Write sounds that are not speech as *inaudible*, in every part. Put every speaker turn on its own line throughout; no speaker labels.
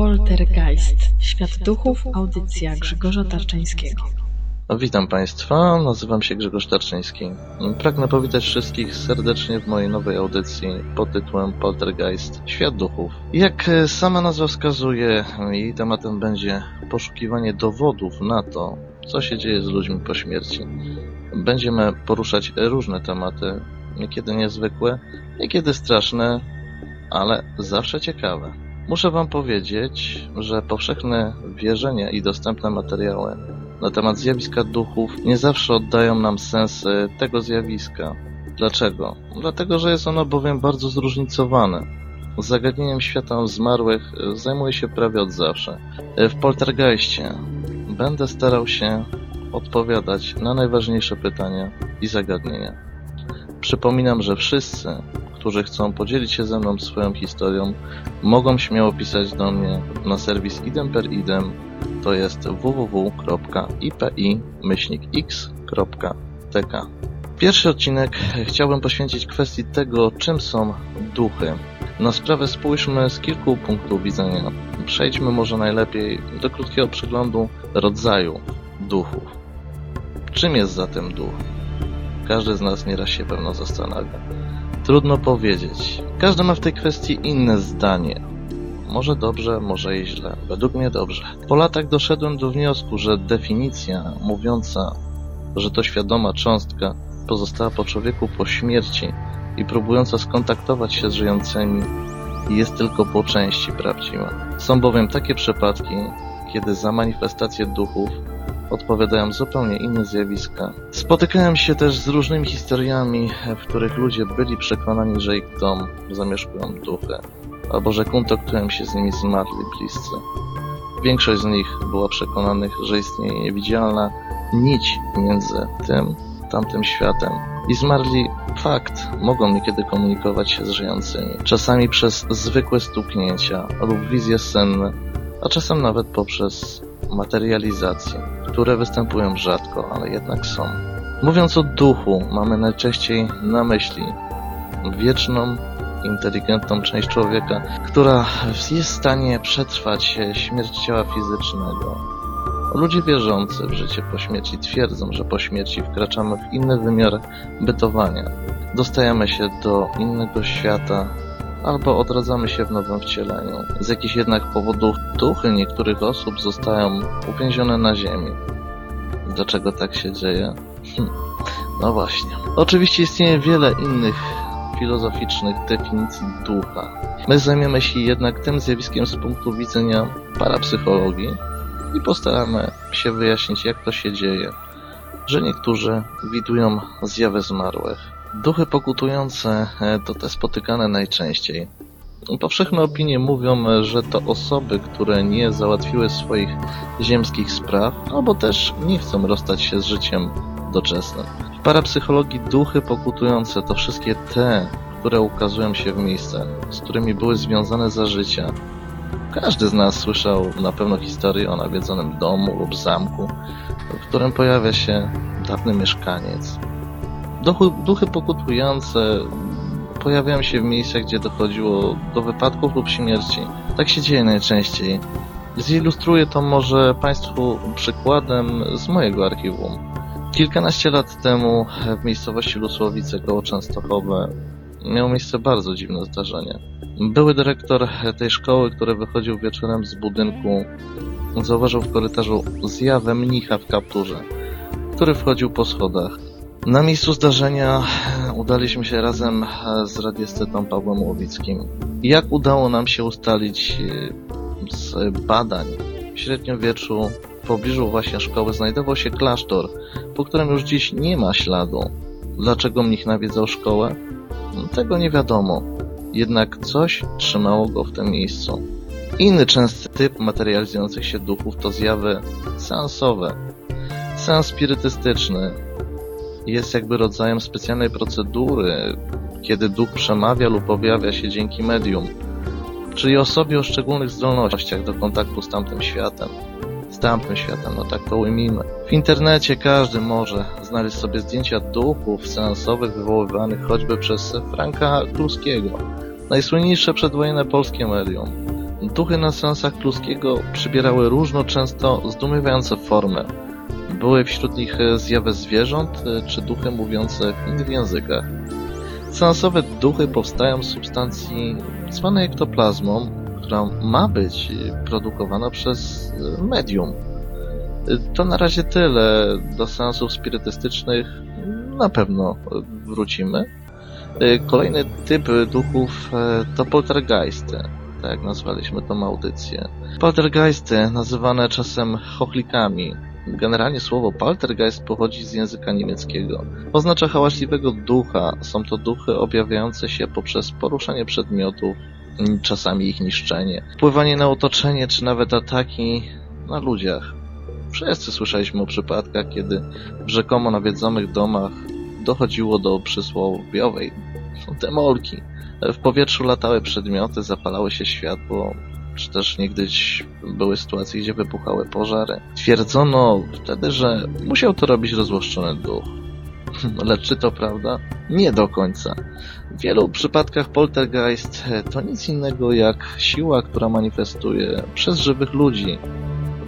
Poltergeist. Świat duchów. Audycja Grzegorza Tarczyńskiego.
Witam Państwa, nazywam się Grzegorz Tarczyński. Pragnę powitać wszystkich serdecznie w mojej nowej audycji pod tytułem Poltergeist Świat Duchów. Jak sama nazwa wskazuje, jej tematem będzie poszukiwanie dowodów na to, co się dzieje z ludźmi po śmierci. Będziemy poruszać różne tematy, niekiedy niezwykłe, niekiedy straszne, ale zawsze ciekawe. Muszę Wam powiedzieć, że powszechne wierzenia i dostępne materiały na temat zjawiska duchów nie zawsze oddają nam sens tego zjawiska. Dlaczego? Dlatego, że jest ono bowiem bardzo zróżnicowane. Zagadnieniem świata zmarłych zajmuję się prawie od zawsze. W Poltergeistie będę starał się odpowiadać na najważniejsze pytania i zagadnienia. Przypominam, że wszyscy, którzy chcą podzielić się ze mną swoją historią, mogą śmiało pisać do mnie na serwis idemperidem, to jest www.ipi-x.tk. Pierwszy odcinek chciałbym poświęcić kwestii tego, czym są duchy. Na sprawę spójrzmy z kilku punktów widzenia. Przejdźmy może najlepiej do krótkiego przeglądu rodzaju duchów. Czym jest zatem duch? Każdy z nas nieraz się pewno zastanawia. Trudno powiedzieć. Każdy ma w tej kwestii inne zdanie. Może dobrze, może i źle. Według mnie dobrze. Po latach doszedłem do wniosku, że definicja mówiąca, że to świadoma cząstka pozostała po człowieku po śmierci i próbująca skontaktować się z żyjącymi jest tylko po części prawdziwa. Są bowiem takie przypadki, kiedy za manifestacje duchów odpowiadają zupełnie inne zjawiska. Spotykałem się też z różnymi historiami, w których ludzie byli przekonani, że ich dom zamieszkują duchy, albo że kontaktują się z nimi zmarli bliscy. Większość z nich była przekonanych, że istnieje niewidzialna nić między tym, tamtym światem. I zmarli fakt, mogą niekiedy komunikować się z żyjącymi. Czasami przez zwykłe stuknięcia lub wizje senne, a czasem nawet poprzez materializację, które występują rzadko, ale jednak są. Mówiąc o duchu, mamy najczęściej na myśli wieczną, inteligentną część człowieka, która jest w stanie przetrwać śmierć ciała fizycznego. Ludzie wierzący w życie po śmierci twierdzą, że po śmierci wkraczamy w inny wymiar bytowania. Dostajemy się do innego świata, albo odradzamy się w nowym wcieleniu. Z jakichś jednak powodów duchy niektórych osób zostają uwięzione na ziemi. Dlaczego tak się dzieje? Hm. No właśnie. Oczywiście istnieje wiele innych filozoficznych definicji ducha. My zajmiemy się jednak tym zjawiskiem z punktu widzenia parapsychologii i postaramy się wyjaśnić, jak to się dzieje, że niektórzy widują zjawy zmarłych. Duchy pokutujące to te spotykane najczęściej. Powszechne opinie mówią, że to osoby, które nie załatwiły swoich ziemskich spraw, albo też nie chcą rozstać się z życiem doczesnym. W parapsychologii duchy pokutujące to wszystkie te, które ukazują się w miejscach, z którymi były związane za życia. Każdy z nas słyszał na pewno historię o nawiedzonym domu lub zamku, w którym pojawia się dawny mieszkaniec. Duchy, duchy pokutujące pojawiają się w miejscach, gdzie dochodziło do wypadków lub śmierci. Tak się dzieje najczęściej. Zilustruję to może Państwu przykładem z mojego archiwum. Kilkanaście lat temu w miejscowości Lusłowice koło Częstochowy miało miejsce bardzo dziwne zdarzenie. Były dyrektor tej szkoły, który wychodził wieczorem z budynku, zauważył w korytarzu zjawę mnicha w kapturze, który wchodził po schodach. Na miejscu zdarzenia udaliśmy się razem z radiestetą Pawłem Łowickim. Jak udało nam się ustalić z badań w średniowieczu w pobliżu właśnie szkoły znajdował się klasztor, po którym już dziś nie ma śladu. Dlaczego mnich nawiedzał szkołę? Tego nie wiadomo. Jednak coś trzymało go w tym miejscu. Inny częsty typ materializujących się duchów to zjawy seansowe. Seans spirytystyczny jest jakby rodzajem specjalnej procedury, kiedy duch przemawia lub objawia się dzięki medium, czyli osobie o szczególnych zdolnościach do kontaktu z tamtym światem. Z tamtym światem, no tak to ujmijmy. W internecie każdy może znaleźć sobie zdjęcia duchów seansowych wywoływanych choćby przez Franka Kluskiego, najsłynniejsze przedwojenne polskie medium. Duchy na seansach Kluskiego przybierały różno często zdumiewające formy. Były wśród nich e, zjawy zwierząt e, czy duchy mówiące w innych językach. Seansowe duchy powstają z substancji zwanej ektoplazmą, która ma być produkowana przez e, medium. To na razie tyle. Do seansów spirytystycznych na pewno wrócimy. Kolejny typ duchów to poltergeisty, tak nazwaliśmy tą audycję. Poltergeisty, nazywane czasem chochlikami. Generalnie słowo poltergeist pochodzi z języka niemieckiego. Oznacza hałaśliwego ducha. Są to duchy objawiające się poprzez poruszanie przedmiotów, czasami ich niszczenie, wpływanie na otoczenie czy nawet ataki na ludziach. Wszyscy słyszeliśmy o przypadkach, kiedy w rzekomo nawiedzonych domach dochodziło do przysłowiowej demolki. W powietrzu latały przedmioty, zapalały się światło, czy też niegdyś były sytuacje, gdzie wybuchały pożary. Twierdzono wtedy, że musiał to robić rozłoszczony duch. *laughs* Lecz czy to prawda? Nie do końca. W wielu przypadkach poltergeist to nic innego jak siła, która manifestuje przez żywych ludzi.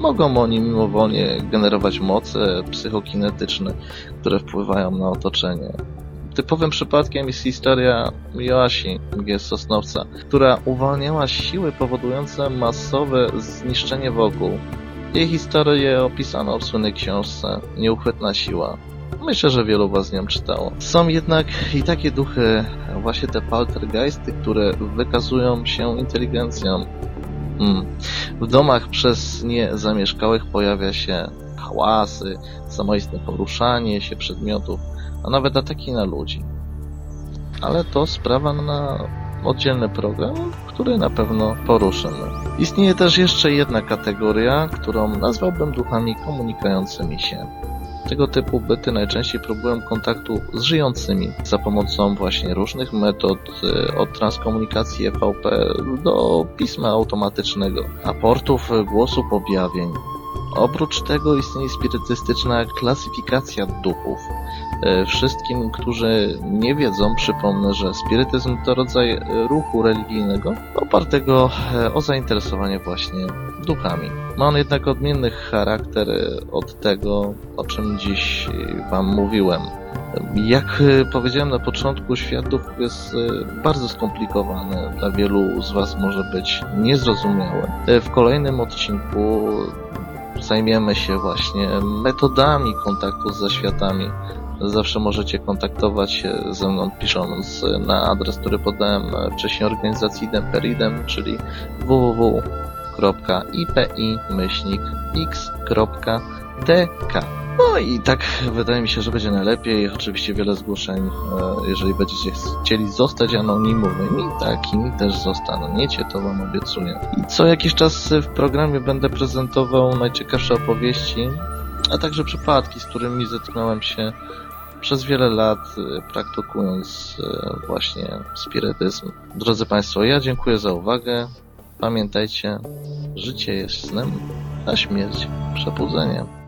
Mogą oni mimowolnie generować moce psychokinetyczne, które wpływają na otoczenie. Typowym przypadkiem jest historia Joasi G. Sosnowca, która uwalniała siły powodujące masowe zniszczenie wokół. Jej historię opisano w słynnej książce Nieuchwytna siła. Myślę, że wielu was z nią czytało. Są jednak i takie duchy, właśnie te poltergeisty, które wykazują się inteligencją. Hmm. W domach przez nie zamieszkałych pojawia się hałasy, samoistne poruszanie się przedmiotów, a nawet ataki na ludzi. Ale to sprawa na oddzielny program, który na pewno poruszymy. Istnieje też jeszcze jedna kategoria, którą nazwałbym duchami komunikującymi się. Tego typu byty najczęściej próbują kontaktu z żyjącymi za pomocą właśnie różnych metod, y, od transkomunikacji EVP do pisma automatycznego, aportów głosów objawień. Oprócz tego istnieje spirytystyczna klasyfikacja duchów. E, Wszystkim, którzy nie wiedzą, przypomnę, że spirytyzm to rodzaj ruchu religijnego opartego e, o zainteresowanie właśnie duchami. Ma on jednak odmienny charakter e, od tego, o czym dziś Wam mówiłem. Jak powiedziałem na początku, świat duchów jest bardzo skomplikowany. Dla wielu z Was może być niezrozumiały. W kolejnym odcinku zajmiemy się właśnie metodami kontaktu z zaświatami. Zawsze możecie kontaktować się ze mną pisząc na adres, który podałem wcześniej organizacji Idemperidem, czyli www.ipi-x.tk. No i tak wydaje mi się, że będzie najlepiej. Oczywiście wiele zgłoszeń, e, jeżeli będziecie chcieli zostać anonimowymi, takimi też zostaniecie, to wam obiecuję. I co jakiś czas w programie będę prezentował najciekawsze opowieści, a także przypadki, z którymi zetknąłem się przez wiele lat e, praktykując e, właśnie spirytyzm. Drodzy Państwo, ja dziękuję za uwagę. Pamiętajcie, życie jest snem, a śmierć przebudzeniem.